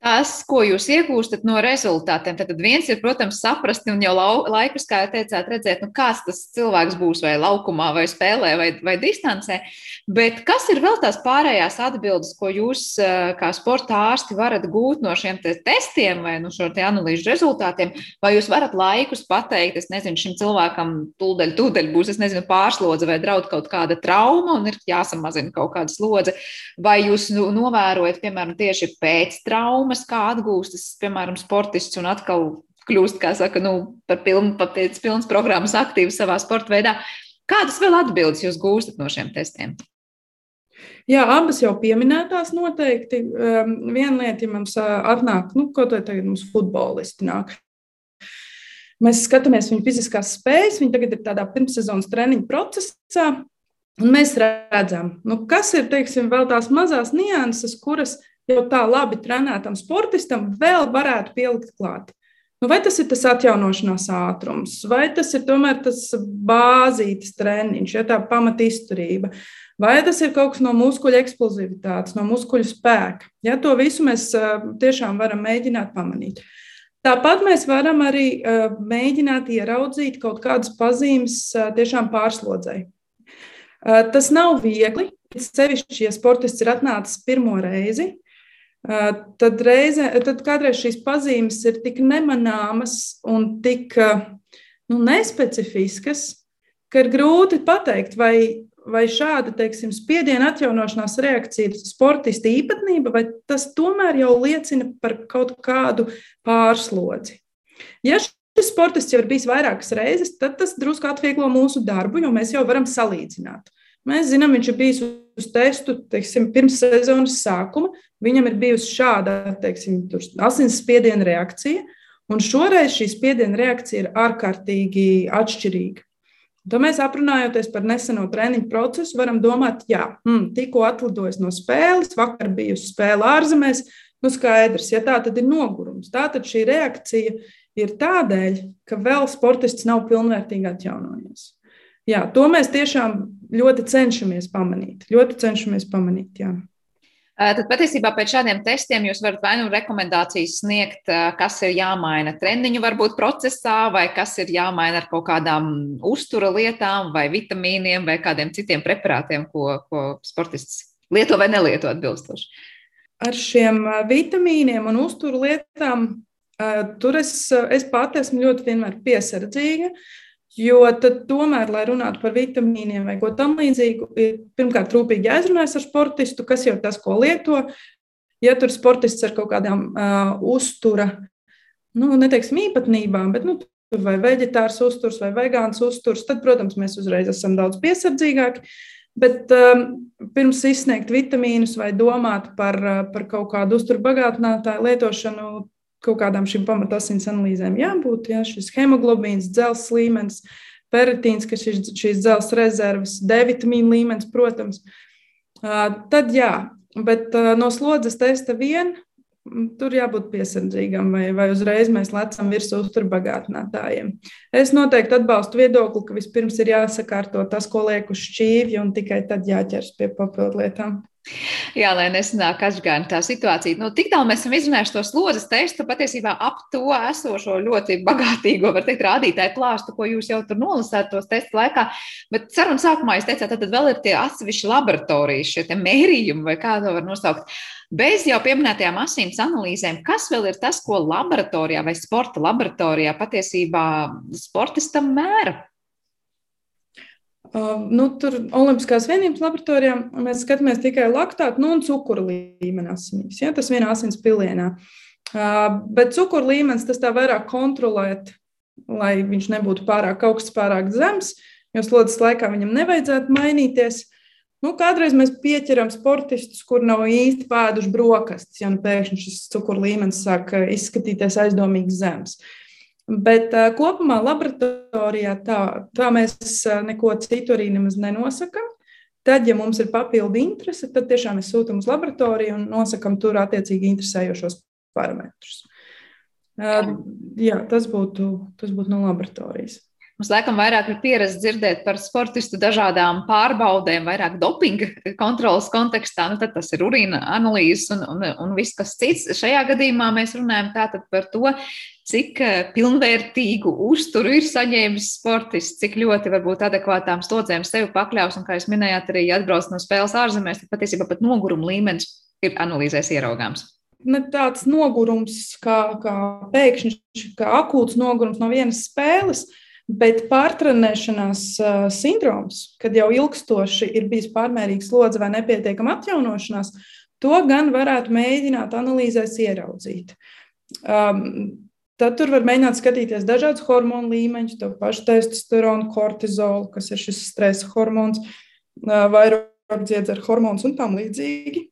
Tas, ko jūs iegūstat no rezultātiem, tad viens ir, protams, saprast un jau laikus, kā jūs teicāt, redzēt, nu, kāds tas cilvēks būs vai laukumā, vai spēlē, vai, vai distancē. Bet kas ir vēl tās pārējās atbildes, ko jūs kā sporta ārsti varat gūt no šiem te testiem vai no šo te analīžu rezultātiem? Vai jūs varat laikus pateikt, es nezinu, šim cilvēkam tūdaļ, tūdaļ būs, es nezinu, pārslodze vai draud kaut kāda trauma un ir jāsamazina kaut kāda slodze? Vai jūs nu, novērojat, piemēram, tieši pēc traumas? Traumas, kā atgūstas, piemēram, sportists un atkal kļūst, kā saka, nu, par pilnu, pēc pilnas programmas aktīvi savā sporta veidā. Kādas vēl atbildes jūs gūstat no šiem testiem? Jā, abas jau pieminētās noteikti. Um, viena lieta, ja mums atnāk, nu, kaut vai tagad mums futbolisti nāk. Mēs skatāmies viņu fiziskās spējas, viņi tagad ir tādā pirmssezonas treniņu procesā, un mēs redzam, nu, kas ir, teiksim, vēl tās mazās nianses, kuras jau tā labi trenētam sportistam vēl varētu pielikt klāt. Nu, vai tas ir tas atjaunošanās ātrums, vai tas ir tomēr tas bāzītis treniņš, ja tā pamata izturība, vai tas ir kaut kas no muskuļu eksplozivitātes, no muskuļu spēka. Ja to visu mēs tiešām varam mēģināt pamanīt. Tāpat mēs varam arī mēģināt ieraudzīt kaut kādas pazīmes tiešām pārslodzēji. Tas nav viegli, sevišķi, ja sportists ir atnācis pirmo reizi. Tad, reize, tad kādreiz šīs pazīmes ir tik nemanāmas un tik nu, nespecifiskas, ka ir grūti pateikt, vai, vai šāda teiksim, spiediena atjaunošanās reakcija ir sportista īpatnība, vai tas tomēr jau liecina par kaut kādu pārslodzi. Ja šis sportists jau ir bijis vairākas reizes, tad tas drusku atvieglo mūsu darbu, jo mēs jau varam salīdzināt. Mēs zinām, viņš ir bijis uz testu teiksim, pirms sezonas sākuma. Viņam ir bijusi šāda teiksim, asinsspiediena reakcija, un šoreiz šī spiediena reakcija ir ārkārtīgi atšķirīga. Tad mēs aprunājoties par neseno treniņu procesu, varam domāt, jā, mm, tikko atlidojis no spēles, vakar bijusi spēle ārzemēs, nu skaidrs, ja tā tad ir nogurums. Tā tad šī reakcija ir tādēļ, ka vēl sportists nav pilnvērtīgi atjaunojies. Jā, to mēs tiešām ļoti cenšamies pamanīt. Ļoti cenšamies pamanīt jā. Tad patiesībā pēc šādiem testiem jūs varat vai nu rekomendācijas sniegt, kas ir jāmaina treniņu, varbūt procesā, vai kas ir jāmaina ar kaut kādām uztura lietām, vai vitamīniem, vai kādiem citiem preparātiem, ko, ko sportists lieto vai nelieto atbilstoši. Ar šiem vitamīniem un uzturu lietām Tur es, es pati esmu ļoti vienmēr piesardzīga. Jo tad, tomēr, lai runātu par vitamīniem vai ko tamlīdzīgu, ir pirmkārt rūpīgi jāizrunājas ar sportistu, kas jau tas, ko lieto. Ja tur sportists ar kaut kādām uh, uztura, nu, neteiksim, īpatnībām, bet nu, vai veģetārs uzturs vai vegāns uzturs, tad, protams, mēs uzreiz esam daudz piesardzīgāki. Bet um, pirms izsniegt vitamīnus vai domāt par, par kaut kādu uzturu bagātinātāju lietošanu, kaut kādām šīm pamatasins analīzēm jābūt. Ja, šis hemoglobīns, dzelzs līmenis, peritīns, kas ir šīs dzelzs rezerves, D vitamīna līmenis, protams. Tad jā, bet no slodzes testa vien tur jābūt piesardzīgam, vai, vai uzreiz mēs lecam virsū uzturbagātinātājiem. Es noteikti atbalstu viedokli, ka vispirms ir jāsakārto tas, ko liek uz šķīvja, un tikai tad jāķers pie papildu lietām. Jā, lai nesanāk atžgāna tā situācija. Nu, tik tālu mēs esam izrunājuši to slodzes testu, patiesībā ap to esošo ļoti bagātīgo, var teikt, rādītāju klāstu, ko jūs jau tur nolasāt tos testu laikā. Bet sarunas sākumā jūs teicāt, tad vēl ir tie atsevišķi laboratorijas, šie mērījumi, vai kā to var nosaukt. Bez jau pieminētajām asins analīzēm, kas vēl ir tas, ko laboratorijā vai sporta laboratorijā patiesībā sportistam mēra? Uh, nu, tur Olimpiskās vienības laboratorijā mēs skatāmies tikai laktātu nu, un cukuru līmeni asinīs. Ja? Tas vienā asins pilienā. Uh, bet cukuru līmenis tas tā vairāk kontrolēt, lai viņš nebūtu pārāk augsts, pārāk zems, jo slodzes laikā viņam nevajadzētu mainīties. Nu, kādreiz mēs pieķeram sportistus, kur nav īsti pēduši brokastis, ja nu pēkšņi šis cukuru līmenis sāk izskatīties aizdomīgi zems. Bet uh, kopumā laboratorijā tā, tā mēs uh, neko citu arī nemaz nenosakām. Tad, ja mums ir papildu interese, tad tiešām mēs sūtām uz laboratoriju un nosakām tur attiecīgi interesējošos parametrus. Uh, jā, tas būtu, tas būtu no laboratorijas. Mums laikam vairāk ir pieredze dzirdēt par sportistu dažādām pārbaudēm, vairāk dopinga kontrolas kontekstā. Nu, tad tas ir urīna analīzes un, un, un viss kas cits. Šajā gadījumā mēs runājam tātad par to, cik eh, pilnvērtīgu uzturu ir saņēmis sportists, cik ļoti varbūt adekvātām slodzēm sevi pakļaus. Un, kā jūs minējāt, arī atbrauc no spēles ārzemēs, tad patiesībā pat noguruma līmenis ir analīzēs ieraugāms ne tāds nogurums, kā, kā pēkšņi, kā akūts nogurums no vienas spēles, Bet pārtrenēšanās sindroms, kad jau ilgstoši ir bijis pārmērīgs slodze vai nepietiekama atjaunošanās, to gan varētu mēģināt analīzēs ieraudzīt. Um, tad tur var mēģināt skatīties dažādus hormonu līmeņus, to pašu testosteronu, kortizolu, kas ir šis stresa hormons, vairogdziedzera hormons un tam līdzīgi.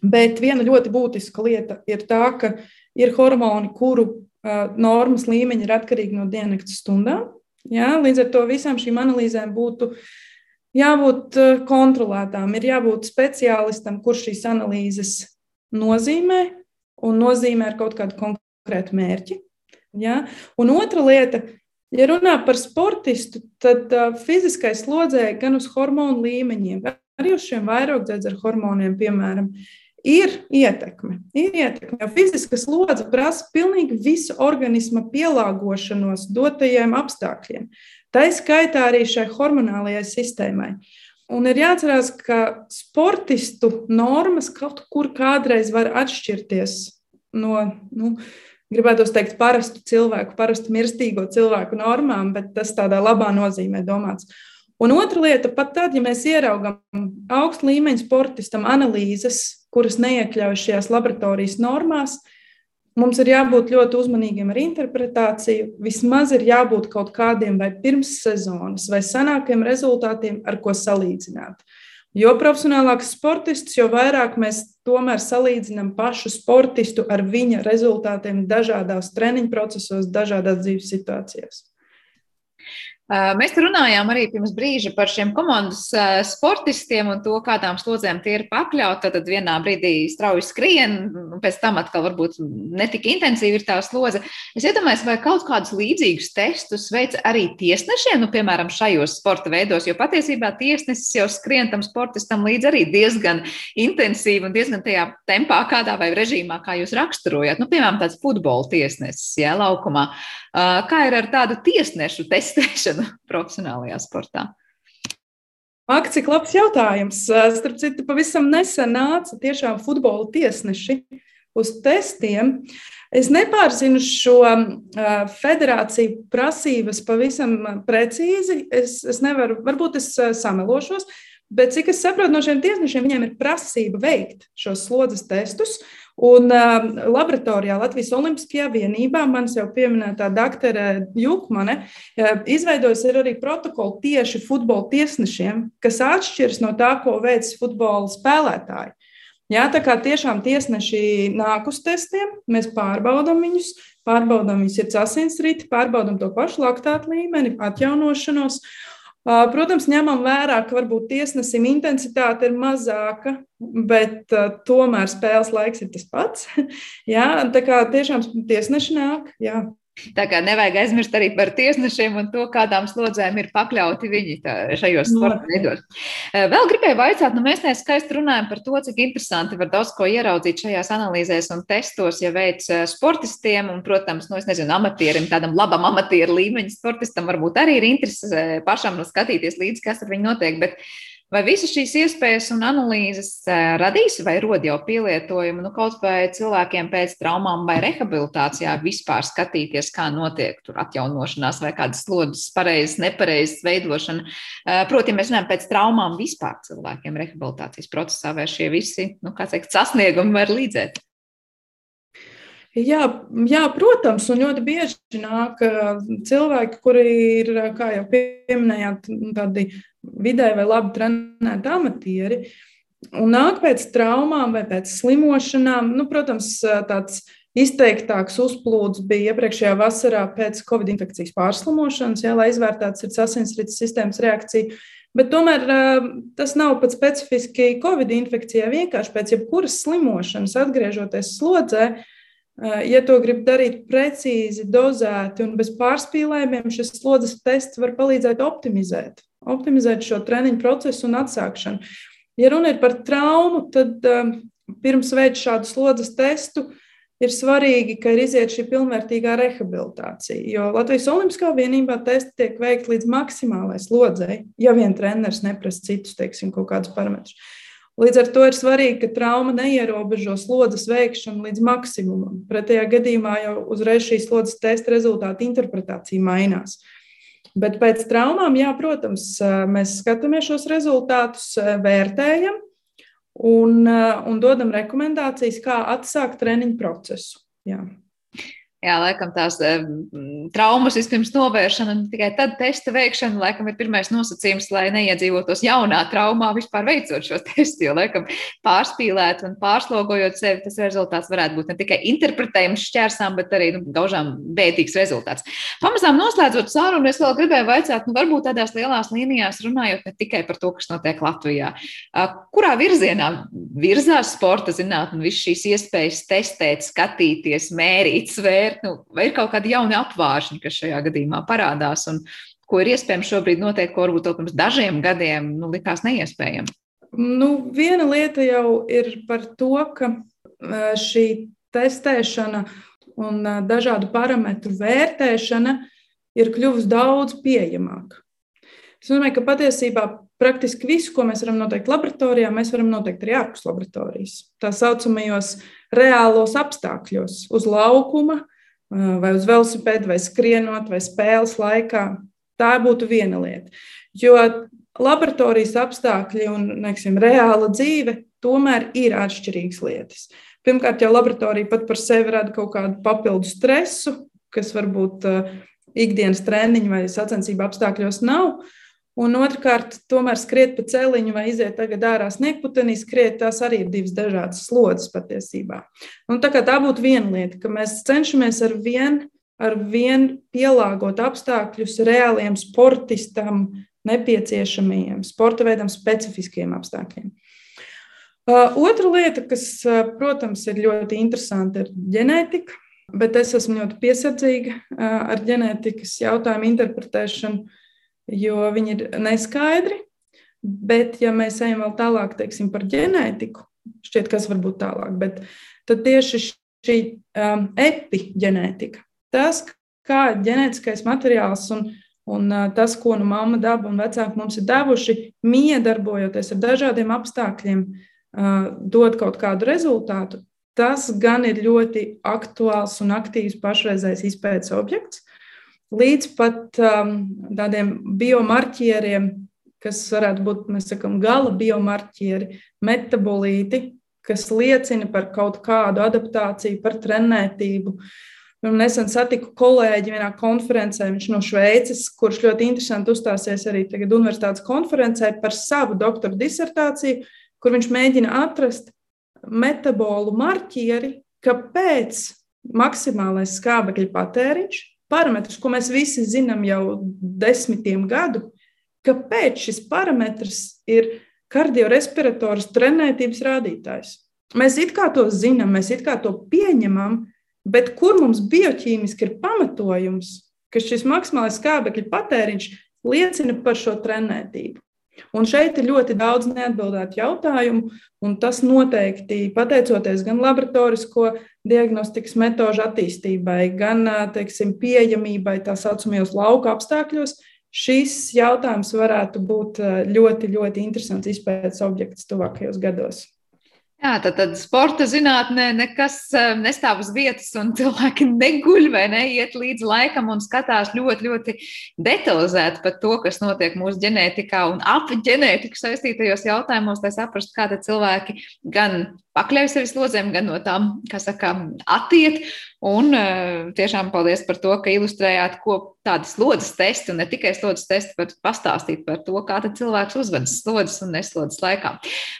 Bet viena ļoti būtiska lieta ir tā, ka ir hormoni, kuru uh, normas līmeņi ir atkarīgi no diennakts stundām. Ja? Līdz ar to visām šīm analīzēm būtu jābūt eh, kontrolētām, ir jābūt speciālistam, kurš šīs analīzes nozīmē un nozīmē ar kaut kādu konkrētu mērķi. Ja? Un otra lieta, ja runā par sportistu, tad uh, fiziskais slodzē gan uz hormonu līmeņiem, arī uz šiem vairogdzēdzera hormoniem, piemēram, Ir ietekme. Ir ietekme, jo fiziska slodze prasa pilnīgi visu organisma pielāgošanos dotajiem apstākļiem. Tā skaitā arī šai hormonālajai sistēmai. Un ir jāatcerās, ka sportistu normas kaut kur kādreiz var atšķirties no, nu, gribētu teikt, parastu cilvēku, parastu mirstīgo cilvēku normām, bet tas tādā labā nozīmē domāts. Un otra lieta, pat tad, ja mēs ieraugam augstu līmeņu sportistam analīzes, kuras neiekļauj šajās laboratorijas normās, Mums ir jābūt ļoti uzmanīgiem ar interpretāciju. Vismaz ir jābūt kaut kādiem vai pirmssezonas vai senākiem rezultātiem, ar ko salīdzināt. Jo profesionālāks sportists, jo vairāk mēs tomēr salīdzinām pašu sportistu ar viņa rezultātiem dažādās treniņu procesos, dažādās dzīves situācijās. Mēs runājām arī pirms brīža par šiem komandas sportistiem un to, kādām slodzēm tie ir pakļauti. Tad vienā brīdī strauji skrien, pēc tam atkal varbūt netik intensīvi ir tā slodze. Es iedomājos, vai kaut kādus līdzīgus testus veic arī tiesnešiem, nu, piemēram, šajos sporta veidos, jo patiesībā tiesnesis jau skrien tam sportistam līdzi arī diezgan intensīvi un diezgan tajā tempā, kādā vai režīmā, kā jūs raksturojat. Nu, piemēram, tāds futbola tiesnesis, jā, laukumā. Kā ir ar tādu tiesnešu testēšanu *laughs* profesionālajā sportā? Ak, cik labs jautājums. Starp citu, pavisam nesen nāca tiešām futbola tiesneši uz testiem. Es nepārzinu šo federāciju prasības pavisam precīzi. Es, es nevaru, varbūt es samelošos, bet cik es saprotu no šiem tiesnešiem, viņiem ir prasība veikt šos slodzes testus. Un uh, laboratorijā Latvijas Olimpiskajā vienībā, manis jau pieminētā doktore Jukmane, uh, izveidojas arī protokoli tieši futbola tiesnešiem, kas atšķiras no tā, ko veic futbola spēlētāji. Jā, tā kā tiešām tiesneši nāk uz testiem, mēs pārbaudām viņus, pārbaudām viņus ir asinsriti, pārbaudām to pašu laktātu līmeni, atjaunošanos. Protams, ņemam vērā, ka varbūt tiesnesim intensitāte ir mazāka, bet tomēr spēles laiks ir tas pats. *laughs* jā, tā kā tiešām tiesneši nāk. Jā. Tā kā nevajag aizmirst arī par tiesnešiem un to, kādām slodzēm ir pakļauti viņi tā, šajos sporta veidos. Vēl gribēju vaicāt, nu mēs neskaisti runājam par to, cik interesanti var daudz ko ieraudzīt šajās analīzēs un testos, ja veic sportistiem un, protams, nu es nezinu, amatierim, tādam labam amatieru līmeņa sportistam varbūt arī ir interese pašam nu, skatīties līdzi, kas ar viņu notiek. Bet Vai visas šīs iespējas un analīzes radīs vai rod jau pielietojumu nu, kaut vai cilvēkiem pēc traumām vai rehabilitācijā vispār skatīties, kā notiek tur atjaunošanās vai kādas slodzes pareizas, nepareizas veidošana? Proti, mēs runājam pēc traumām vispār cilvēkiem rehabilitācijas procesā, vai šie visi, nu, kā teikt, sasniegumi var līdzēt? Jā, jā, protams, un ļoti bieži nāk cilvēki, kuri ir, kā jau pieminējāt, tādi vidēji vai labi trenēti amatieri, un nāk pēc traumām vai pēc slimošanām. Nu, protams, tāds izteiktāks uzplūds bija iepriekšējā vasarā pēc covid infekcijas pārslimošanas, jā, lai izvērtētu sirds asinsrites sistēmas reakciju. Bet tomēr tas nav pat specifiski covid infekcijai. Vienkārši pēc jebkuras slimošanas, atgriežoties slodzē, ja to grib darīt precīzi, dozēti un bez pārspīlējumiem, šis slodzes tests var palīdzēt optimizēt, optimizēt šo treniņu procesu un atsākšanu. Ja runa ir par traumu, tad um, pirms veikt šādu slodzes testu, ir svarīgi, ka ir iziet šī pilnvērtīgā rehabilitācija. Jo Latvijas Olimpiskā vienībā testi tiek veikti līdz maksimālai slodzei, ja vien treneris neprasa citus, teiksim, kaut kādus parametrus. Līdz ar to ir svarīgi, ka trauma neierobežo slodzes veikšanu līdz maksimumam. Pretējā gadījumā jau uzreiz šīs slodzes testa rezultātu interpretācija mainās. Bet pēc traumām, jā, protams, mēs skatāmies šos rezultātus, vērtējam un, un dodam rekomendācijas, kā atsākt treniņu procesu. Jā. Jā, laikam tās traumas vispirms novēršana un tikai tad testa veikšana, laikam, ir pirmais nosacījums, lai neiedzīvotos jaunā traumā vispār veicot šo *laughs* testu. Jo, laikam, pārspīlēt un pārslogojot sevi, tas rezultāts varētu būt ne tikai interpretējums šķērsām, bet arī nu, gaužām bēdīgs rezultāts. Pamazām noslēdzot sarunu, es vēl gribēju vaicāt, nu, varbūt tādās lielās līnijās runājot ne tikai par to, kas notiek Latvijā. Kurā virzienā virzās sporta zinātne un visas šīs iespējas testēt, skatīties, mērīt, svērt? Vērt, nu, vai ir kaut kādi jauni apvāršņi, kas šajā gadījumā parādās un ko ir iespējams šobrīd noteikt, ko varbūt pirms dažiem gadiem nu, likās neiespējami? Nu, viena lieta jau ir par to, ka šī testēšana un dažādu parametru vērtēšana ir kļuvusi daudz pieejamāka. Tas nozīmē, ka patiesībā praktiski visu, ko mēs varam noteikt laboratorijā, mēs varam noteikt arī ārpus laboratorijas. Tā saucamajos reālos apstākļos, uz laukuma, vai uz velosipēda, vai skrienot, vai spēles laikā. Tā būtu viena lieta. Jo laboratorijas apstākļi un neksim, reāla dzīve tomēr ir atšķirīgas lietas. Pirmkārt, jau laboratorija pat par sevi rada kaut kādu papildu stresu, kas varbūt ikdienas treniņu vai sacensību apstākļos nav. Un otrkārt, tomēr skriet pa celiņu vai iziet tagad ārā sniegputenī, skriet, tās arī ir divas dažādas slodzes patiesībā. Un tā kā tā būtu viena lieta, ka mēs cenšamies ar vienu ar vien pielāgot apstākļus reāliem sportistam nepieciešamajiem, sporta veidam specifiskiem apstākļiem. Otra lieta, kas, protams, ir ļoti interesanta, ir ģenētika, bet es esmu ļoti piesardzīga ar ģenētikas jautājumu interpretēšanu jo viņi ir neskaidri. Bet, ja mēs ejam vēl tālāk, teiksim, par ģenētiku, šķiet, kas var būt tālāk, bet tieši šī um, epigenētika, tas, kā ģenētiskais materiāls un, un uh, tas, ko nu mamma, daba un vecāki mums ir devuši, miedarbojoties ar dažādiem apstākļiem, uh, dod kaut kādu rezultātu, tas gan ir ļoti aktuāls un aktīvs pašreizējais izpētes objekts līdz pat um, tādiem biomarķieriem, kas varētu būt, mēs sakām, gala biomarķieri, metabolīti, kas liecina par kaut kādu adaptāciju, par trenētību. Un nesen satiku kolēģi vienā konferencē, viņš no Šveices, kurš ļoti interesanti uzstāsies arī tagad universitātes konferencē par savu doktora disertāciju, kur viņš mēģina atrast metabolu marķieri, kāpēc maksimālais skābekļa patēriņš parametrs, ko mēs visi zinām jau desmitiem gadu, kāpēc šis parametrs ir kardiorespirators trenētības rādītājs. Mēs it kā to zinām, mēs it kā to pieņemam, bet kur mums bioķīmiski ir pamatojums, ka šis maksimālais skābekļa patēriņš liecina par šo trenētību? Un šeit ir ļoti daudz neatbildētu jautājumu, un tas noteikti pateicoties gan laboratorisko diagnostikas metožu attīstībai, gan teiksim, pieejamībai tā saucamajos lauka apstākļos, šis jautājums varētu būt ļoti, ļoti interesants izpētes objekts tuvākajos gados. Jā, tad, tad sporta zinātnē nekas nestāv uz vietas, un cilvēki neguļ vai neiet līdz laikam un skatās ļoti, ļoti detalizēti par to, kas notiek mūsu ģenētikā un ap ģenētiku saistītajos jautājumos, lai saprastu, kā cilvēki gan pakļauj sevi slodzēm, gan no tām, kā saka, attiet. Un uh, tiešām paldies par to, ka ilustrējāt, ko tādi slodzes testi, un ne tikai slodzes testi, bet pastāstīt par to, kā cilvēks uzvedas slodzes un neslodzes laikā.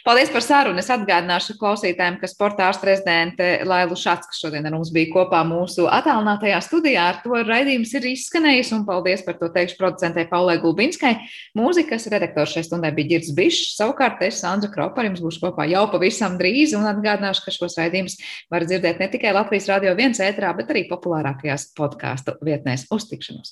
Paldies par sarunu. Es atgādināšu klausītājiem, ka sporta ārsta rezidente Lailu Šats, kas šodien ar mums bija kopā mūsu attālinātajā studijā, ar to raidījums ir izskanējis, un paldies par to teikšu producentei Paulai Gulbinskai. Mūzikas redaktors šai stundai bija Girds Bišs, savukārt es, Sandra Kropa, ar jums būšu kopā jau pavisam drīz, un atgādināšu, ka šos raidījumus var dzirdēt ne tikai Latvijas Radio 1 ētrā, bet arī populārākajās podkāstu vietnēs. Uz tikšanos!